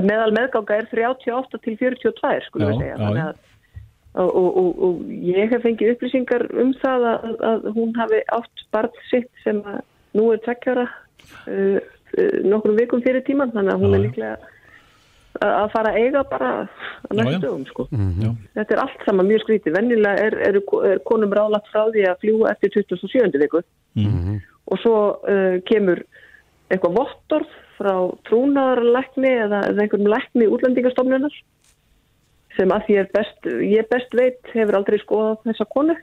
meðal meðganga er 38 til 42, skulum við segja. Þannig að Og, og, og, og ég hef fengið upplýsingar um það að, að hún hafi átt barn sitt sem nú er tvekkjara uh, uh, nokkrum vikum fyrir tíman þannig að hún já, er líklega að fara að eiga bara að næstu dögum sko. Mm -hmm. Þetta er allt saman mjög skrítið. Vennilega er, er, er konum ráðlagt frá því að fljúa eftir 2007. viku mm -hmm. Og svo uh, kemur eitthvað vottorð frá trúnaðarleikni eða, eða einhverjum leikni útlendingastofnunar sem að því best, ég best veit hefur aldrei skoðað þessa konu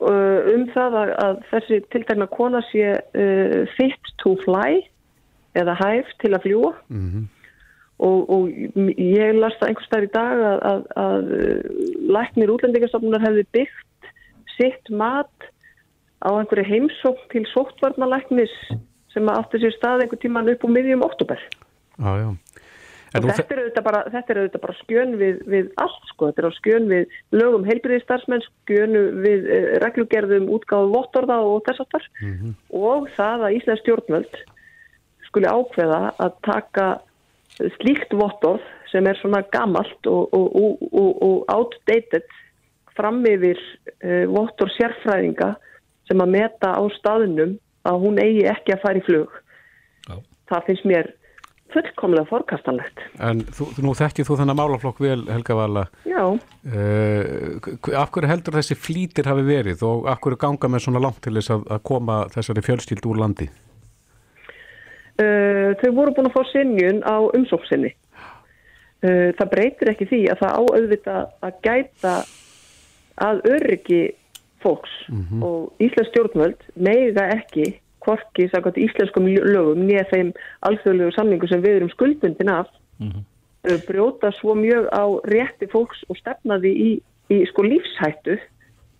um það að, að þessi tiltegna kona sé uh, fit to fly eða hæf til að fljúa mm -hmm. og, og ég las það einhvers stær í dag að, að, að læknir útlendingarstofnunar hefði byggt sitt mat á einhverju heimsókn til sóttvarnalæknis sem átti sér stað einhver tíman upp á miðjum oktober Já, já. Þetta er auðvitað bara, bara skjön við, við allt sko, þetta er á skjön við lögum heilbyrðistarsmenn, skjönu við eh, reglugerðum útgáðu vottorða og þess aftar mm -hmm. og það að Íslands stjórnvöld skuli ákveða að taka slíkt vottorð sem er svona gamalt og, og, og, og outdated fram yfir eh, vottorð sérfræðinga sem að meta á staðinum að hún eigi ekki að fara í flug. Já. Það finnst mér fullkomlega forkastanlegt. En þú, nú þekkið þú þannig málaflokk vel, Helga Vala. Já. Uh, af hverju heldur þessi flýtir hafi verið og af hverju ganga með svona langt til þess að, að koma þessari fjölstíld úr landi? Uh, þau voru búin að fá sinjun á umsóksinni. Uh, það breytir ekki því að það áauðvita að gæta að öryggi fólks mm -hmm. og Íslands stjórnvöld meiga ekki korki sakot íslenskum lögum nýja þeim alþjóðlegu samningu sem við erum skuldbundin af mm -hmm. brjóta svo mjög á rétti fólks og stefnaði í, í sko lífshættu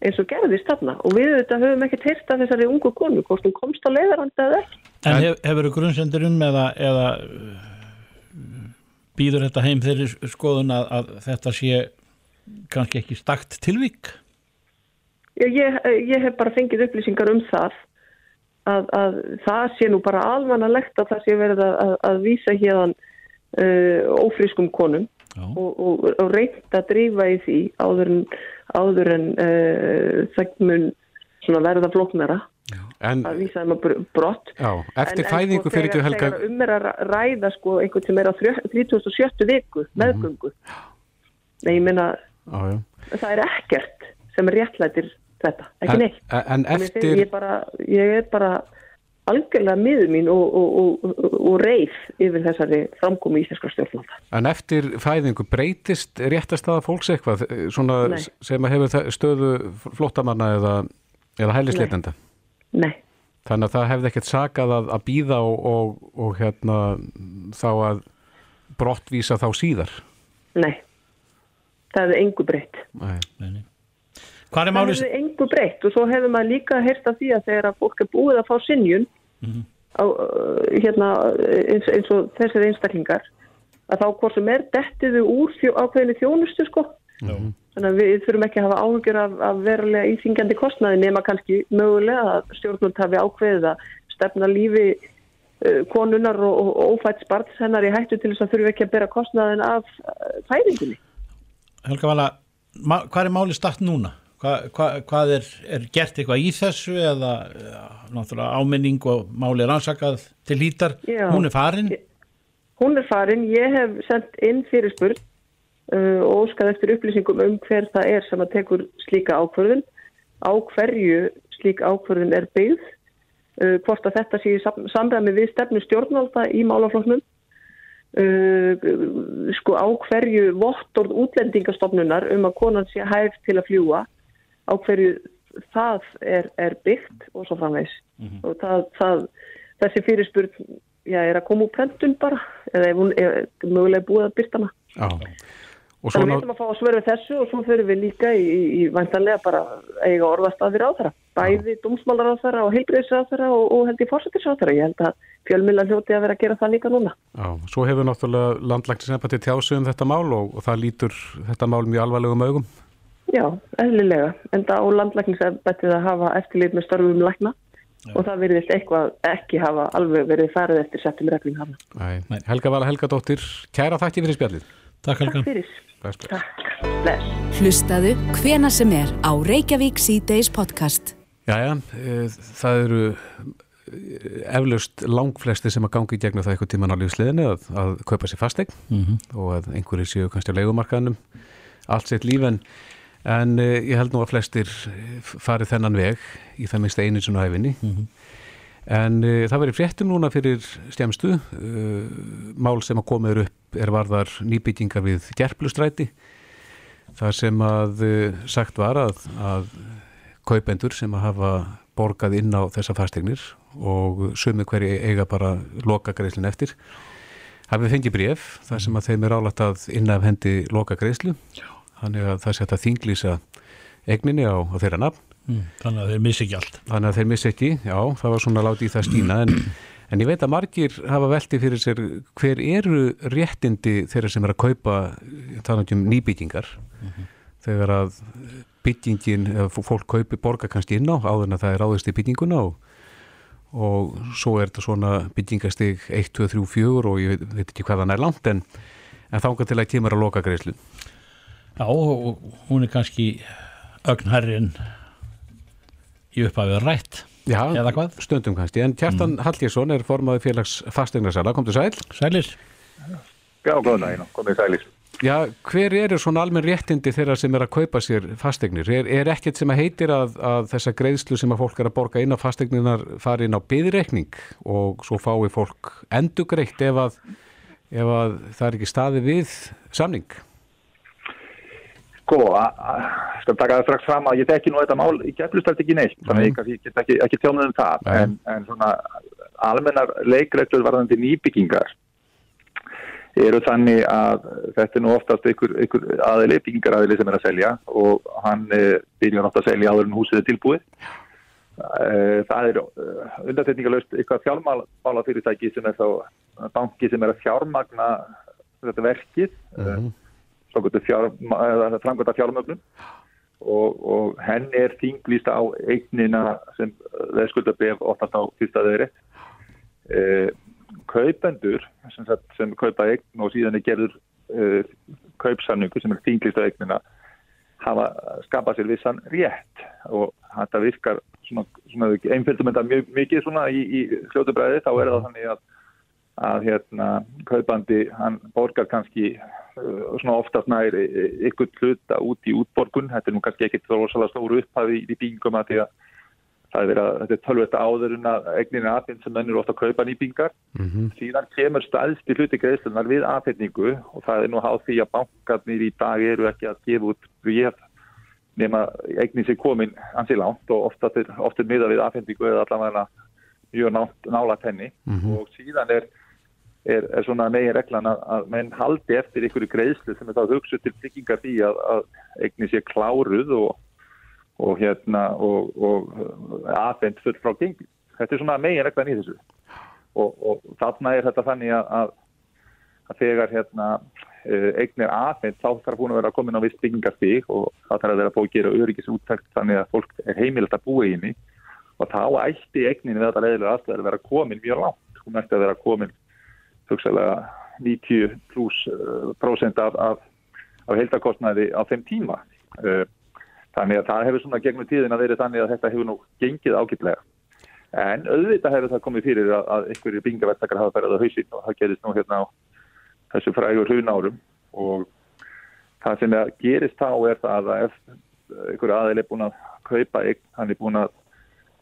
eins og gerðist þarna og við þetta höfum ekkert heyrst af þessari ungu konu hvort hún komst á leiðaranda eða ekki En hef, hefur þú grunnsendur um eða, eða býður þetta heim þeirri skoðun að, að þetta sé kannski ekki stakt tilvík? Ég, ég hef bara fengið upplýsingar um það að, að það sé nú bara alvanalegt að það sé verið að, að vísa hérðan uh, ófrískum konum og, og, og reynd að drífa í því áður en, áður en uh, þegnmun verða floknara En, að vísa þeim að brott já, eftir en, fæðingu sko, fyrir þú helga þegar um er að ræða sko einhvern sem er á 37. viku mhm. meðgöngu mm -hmm. nei ég minna það er ekkert sem réttlætir þetta, ekki en, neitt en eftir... ég, er bara, ég er bara algjörlega miður mín og, og, og, og reið yfir þessari framkomi íslenskra stjórnlanda. En eftir fæðingu breytist réttast aða fólks eitthvað svona Nei. sem hefur stöðu flottamanna eða, eða hælisleitenda? Nei. Nei. Þannig að það hefði ekkert sakað að, að býða og hérna þá að brottvísa þá síðar? Nei. Það hefði engu breytt. Nei. Nei. Hvað er málið? Það hefur engu breytt og svo hefur maður líka heyrst af því að þegar að fólk er búið að fá sinjun mm -hmm. á, hérna, eins, eins og þessir einstaklingar að þá hvort sem er dettiðu úr þjó, ákveðinu þjónustu sko. Mm -hmm. Þannig að við þurfum ekki að hafa áhugjur af, af verulega íþingjandi kostnaði nema kannski mögulega að stjórnult hafi ákveðið að stefna lífi konunar og, ófætt sparts hennar í hættu til þess að þurfum ekki að bera kostnaðin af færingunni. Helga Vala, hvað er málið start núna? Hva, hva, hvað er, er gert eitthvað í þessu eða ja, áminning og máli rannsakað til lítar, Já, hún er farin? Hún er farin, ég hef sendt inn fyrir spurn uh, og óskað eftir upplýsingum um hver það er sem að tekur slíka ákvörðun, á hverju slík ákvörðun er byggð uh, hvort að þetta sé samræmi við stefnu stjórnvalda í málafloknum uh, sko á hverju vottorð útlendingastofnunar um að konan sé hægt til að fljúa á hverju það er, er byggt og svo framvegs mm -hmm. og það, það, þessi fyrirspurn já, er að koma úr prentun bara eða ef hún er mögulega búið að byrta hana Þannig að við ætlum að fá að svöru þessu og svo fyrir við líka í, í, í vantanlega bara eiga orðastafir á þeirra. Bæði dómsmálar á þeirra og heilbreyðsra á þeirra og, og held í fórsettis á þeirra. Ég held að fjölmjöla hljóti að vera að gera það líka núna. Já, svo hefur náttúrulega landlækningsnefnati tjásu um þetta mál og, og það lítur þetta mál mjög alvarlegum augum. Já, eðlilega. En það á landlækningsnefnati að hafa eftirlit með störfum lækna Já. og það verðist eitthvað ekki hafa alveg verið farið eftir settum reglum hafa. Helga Vala Helgadóttir, kæra þakki fyrir spjallið. Takk Helga. Takk fyrir. Bless, bless. Takk. Bless. Hlustaðu hvena sem er á Reykjavík C-Days podcast. Jæja, e, það eru eflaust langflesti sem að gangi í gegnum það eitthvað tíman á lífsliðinu að, að kaupa sér fastegn mm -hmm. og að einhverju séu kannski á leikumarkaðanum allt sitt líf en, en e, ég held nú að flestir farið þennan veg í það minnst einu svona hæfinni mm -hmm. en e, það verið fréttum núna fyrir stjæmstu mál sem að komaður upp er varðar nýbyggingar við gerplustræti þar sem að sagt var að, að kaupendur sem að hafa borgað inn á þessa fastegnir og sumi hverju eiga bara loka greiðslun eftir hafið fengið bref þar sem að þeim er álagt að innaf hendi loka greiðslu þannig að það að þinglýsa egninni á, á þeirra nafn. Mm, Þannig að þeir missi ekki allt. Þannig að þeir missi ekki, já, það var svona látið í það stína en, en ég veit að margir hafa veltið fyrir sér hver eru réttindi þeirra sem er að kaupa þannig um nýbyggingar. Mm -hmm. þegar að byggingin, fólk kaupi borga kannski inn á áður en að það er áðurst í bygginguna og og svo er þetta svona byggingastig 1, 2, 3, 4 og ég veit, veit ekki hvaðan er langt en, en þángar til að kemur að loka greiðslu Já og hún er kannski ögnherrin í upphafið rætt Já, eða hvað? Stundum kannski, en Kjartan mm. Hallgjesson er formaði félags fastegnarsala, kom til sæl Sælir Já, góðna, komið sælir Já, hver eru svona almenn réttindi þeirra sem er að kaupa sér fastegnir? Er, er ekkert sem að heitir að, að þessa greiðslu sem að fólk er að borga inn á fastegninar fari inn á byðreikning og svo fái fólk endugreitt ef að, ef að það er ekki staði við samning? Sko, að skal taka það strax fram að ég tekki nú þetta mál, ég geflust alltaf ekki neitt, þannig að ég get ekki, ekki tjónuð um það, en, en svona almennar leikreglur varðandi nýbyggingar eru þannig að þetta er nú oftast einhver, einhver aðili, byggingaræðili sem er að selja og hann eh, byrjar nátt að selja áður en húsið er tilbúið. Eh, það er eh, undartekningalöst eitthvað fjármála fyrirtæki sem er þá banki sem er að fjármagna þetta verkið, mm -hmm. Framgöta fjármögnum og, og henn er þinglýst á eignina sem veðskulda bef oftast á fyrsta þeirri kaupendur sem, sem kaupa eign og síðan er gerður uh, kaupsanningu sem er þínglist á eignina hafa skapað sér vissan rétt. Og þetta virkar svona, svona einfjöldum þetta mjög mikið svona í, í hljótubræði þá er það þannig að, að hérna kaupandi hann borgar kannski uh, svona oftast nær ykkur hluta út í útborgun, þetta er nú kannski ekkert rosalega stóru upphafi í, í bíngum að því að það er verið að þetta er tölvöld áður en að egninni aðfinn sem mennur ofta að kaupa nýbingar mm -hmm. síðan kemur staðst í hluti greiðslunar við aðfinningu og það er nú háð því að bankarnir í dag eru ekki að gefa út bríð nema egnin sem komin ansi langt og ofta er, ofta er miða við aðfinningu eða allavega mjög nálat henni mm -hmm. og síðan er, er, er svona megin reglan að, að menn haldi eftir ykkur greiðslu sem er þá hugsuð til byggingar því að, að egnin sé kláruð og og hérna og, og aðfend full frá gengi. Þetta er svona megin reglan í þessu og, og þarna er þetta þannig að, að þegar hérna e, eignir aðfend þá þarf hún að vera komin á viss byggingarstík og það þarf að vera búið að gera öryggisúttækt þannig að fólk er heimilt að búa í henni og þá ætti eigninu við þetta leðilega aðstæðar að vera komin mjög langt. Hún ætti að vera komin hugsalega 90 pluss prósent af, af, af heildakostnaði á þeim tíma. Uh, Þannig að það hefur svona gegnum tíðin að verið þannig að þetta hefur nú gengið ágitlega. En auðvitað hefur það komið fyrir að, að einhverju bingavertakar hafa ferðað á hausinn og það gerist nú hérna á þessu frægur hunárum og það sem gerist þá er það að einhverju aðeil er búin að kaupa eign, hann er búin að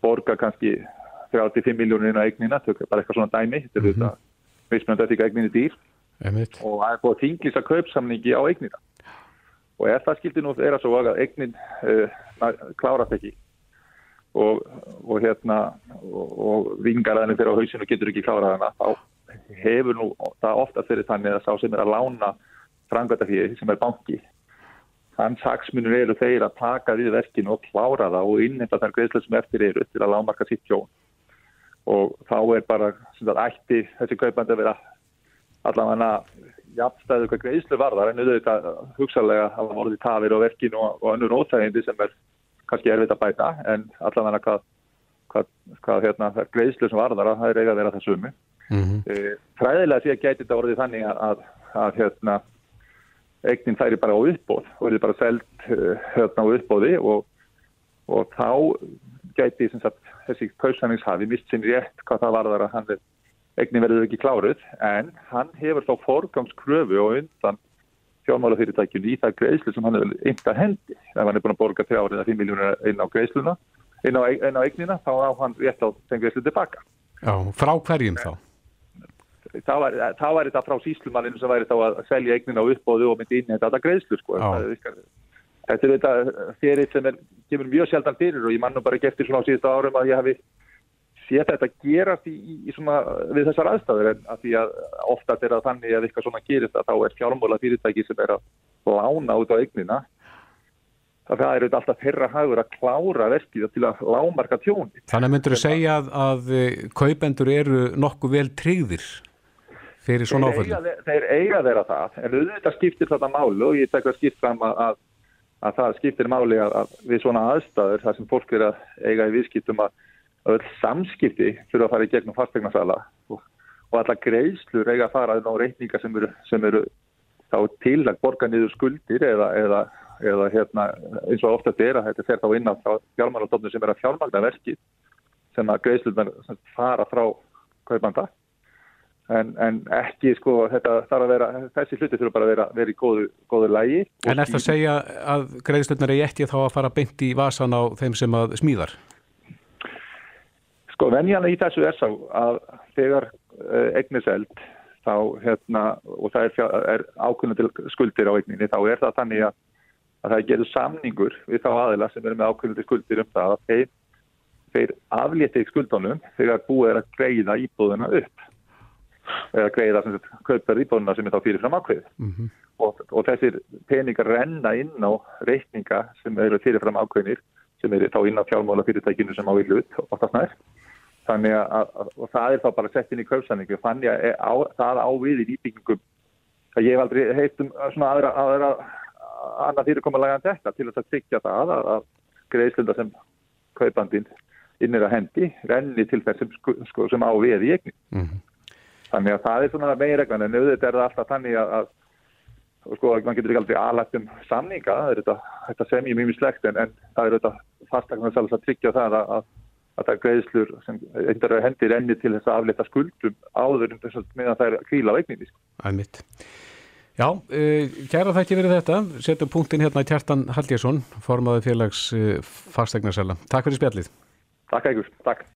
borga kannski 35 miljónir inn á eignina, bara eitthvað svona dæmi, þetta er Mhm. þetta, mismunandi eftir hvað eigninni er dýr. Einmitt. og það er búið að þinglýsa kaupsamningi á eignina og ef það skildi nú er að svo að eignin uh, klárast ekki. Og, og hérna og, og vingarðanir fyrir á hausinu getur ekki klárað hana þá hefur nú það ofta fyrir þannig að sá sem er að lána frangvætafíði sem er banki hans hagsmunur eru þeir að taka við verkinu og klára það og innhemta þar greiðslega sem eftir eru til að lámarka sitt tjón og þá er bara sem sagt, ætti þessi kaupandi að vera allavega jafnstæðu hvað greiðslu varðar en auðvitað hugsalega að það voruði tafir á verkinu og, og önnur óþægindi sem er kannski erfitt að bæta en allavega hvað, hvað, hvað hérna, greiðslu sem varðar að það er eiga að vera það sumi. Mm -hmm. e, fræðilega sé að gæti þetta orðið þannig að, að, að hérna, eignin færi bara á uppbóð og er bara seld hérna á uppbóði og, og þá gæti sagt, þessi kaupsæningshafi mist sinn rétt hvað það varðar að hann er eignin verður ekki kláruð en hann hefur þá forgangskröfu og undan fjármálafyrirtækjum í það greiðslu sem hann hefur ynda hendi ef hann er búin að borga 3 árið að 5 miljónir inn á greiðsluna inn á, inn á eignina þá á hann rétt á þenn greiðslu tilbaka Já, frá hverjum þá? Þá væri, þetta frá síslumanninu sem væri þá að selja eignina á uppbóðu og myndi inn í þetta greiðslu sko. Þetta er þetta fyrir sem er, kemur mjög sjaldan fyrir og ég mann nú bara ekki eftir svona á síðustu árum að ég hafi sé þetta gerast í, í, svona, við þessar aðstæður en að því að ofta er það þannig að eitthvað svona gerist að þá er fjármóla fyrirtæki sem er að lána út á eignina það er auðvitað alltaf þeirra hagur að klára verkið til að lámarka tjóni. Þannig myndur þú segja að, að kaupendur eru nokkuð vel tryggðir fyrir svona áföllum? Þeir eiga þeirra það, en auðvitað skiptir þetta málu og ég tek að skipt fram að, að, að það skiptir máli að við svona aðstæður þar sem fólk er að eiga í viðskiptum að öll samskipti fyrir að fara í gegnum fastegnarsala og, og alla greiðslur eiga að fara á reikninga sem eru, sem eru þá til að borga niður skuldir eða, eða, eða hérna, eins og ofta þetta er að þetta fer þá inn á fjármálastofnum sem er að fjármagna verki sem að greiðslur fara frá kaupanda en, en ekki sko þetta þarf að vera, þessi hluti þurfa bara að vera, vera í góðu, góðu lægi. En er það að segja að greiðslurnar er ekki þá að fara beint í vasan á þeim sem að smíðar? Sko venjana í þessu er sá að þegar uh, eigniseld þá hérna og það er, er ákveðinu til skuldir á eigninni þá er það þannig að, að það gerur samningur við þá aðila sem eru með ákveðinu til skuldir um það að þeir, þeir afléttið skuldunum þegar búið er að greiða íbúðuna upp eða greiða kaupar íbúðuna sem er þá fyrirfram ákveðið mm -hmm. og, og þessir peningar renna inn á reikninga sem eru fyrirfram ákveðinir sem eru þá inn á fjármála fyrirtækinu sem á hlut og það snær þannig að, og það er þá bara sett inn í kaupsanningu þannig að á, það á við í nýbyggingum að ég hef aldrei heitt um svona aðra, aðra annað fyrirkomulega en þetta til að tryggja það að, að greiðslunda sem kaupandinn innir að hendi renni til þessum sko, sem á við í eignin mm -hmm. Þannig að það er svona megireglan en auðvitað er það alltaf þannig að, að sko, mann getur ekki aldrei aðlagt um samninga, það er þetta, þetta sem ég mjög slegt en, en það er þetta fastaknarsals að tryggja það að, að að það er greiðslur sem eitthvað hendir enni til þess að aflita skuldum áður meðan það er kvíla á eigninni. Æmitt. Já, uh, kæra þætti verið þetta. Setjum punktin hérna í Kjartan Haldjesson, formaði félags uh, fastegnarsala. Takk fyrir spjallið. Takk ykkur, takk.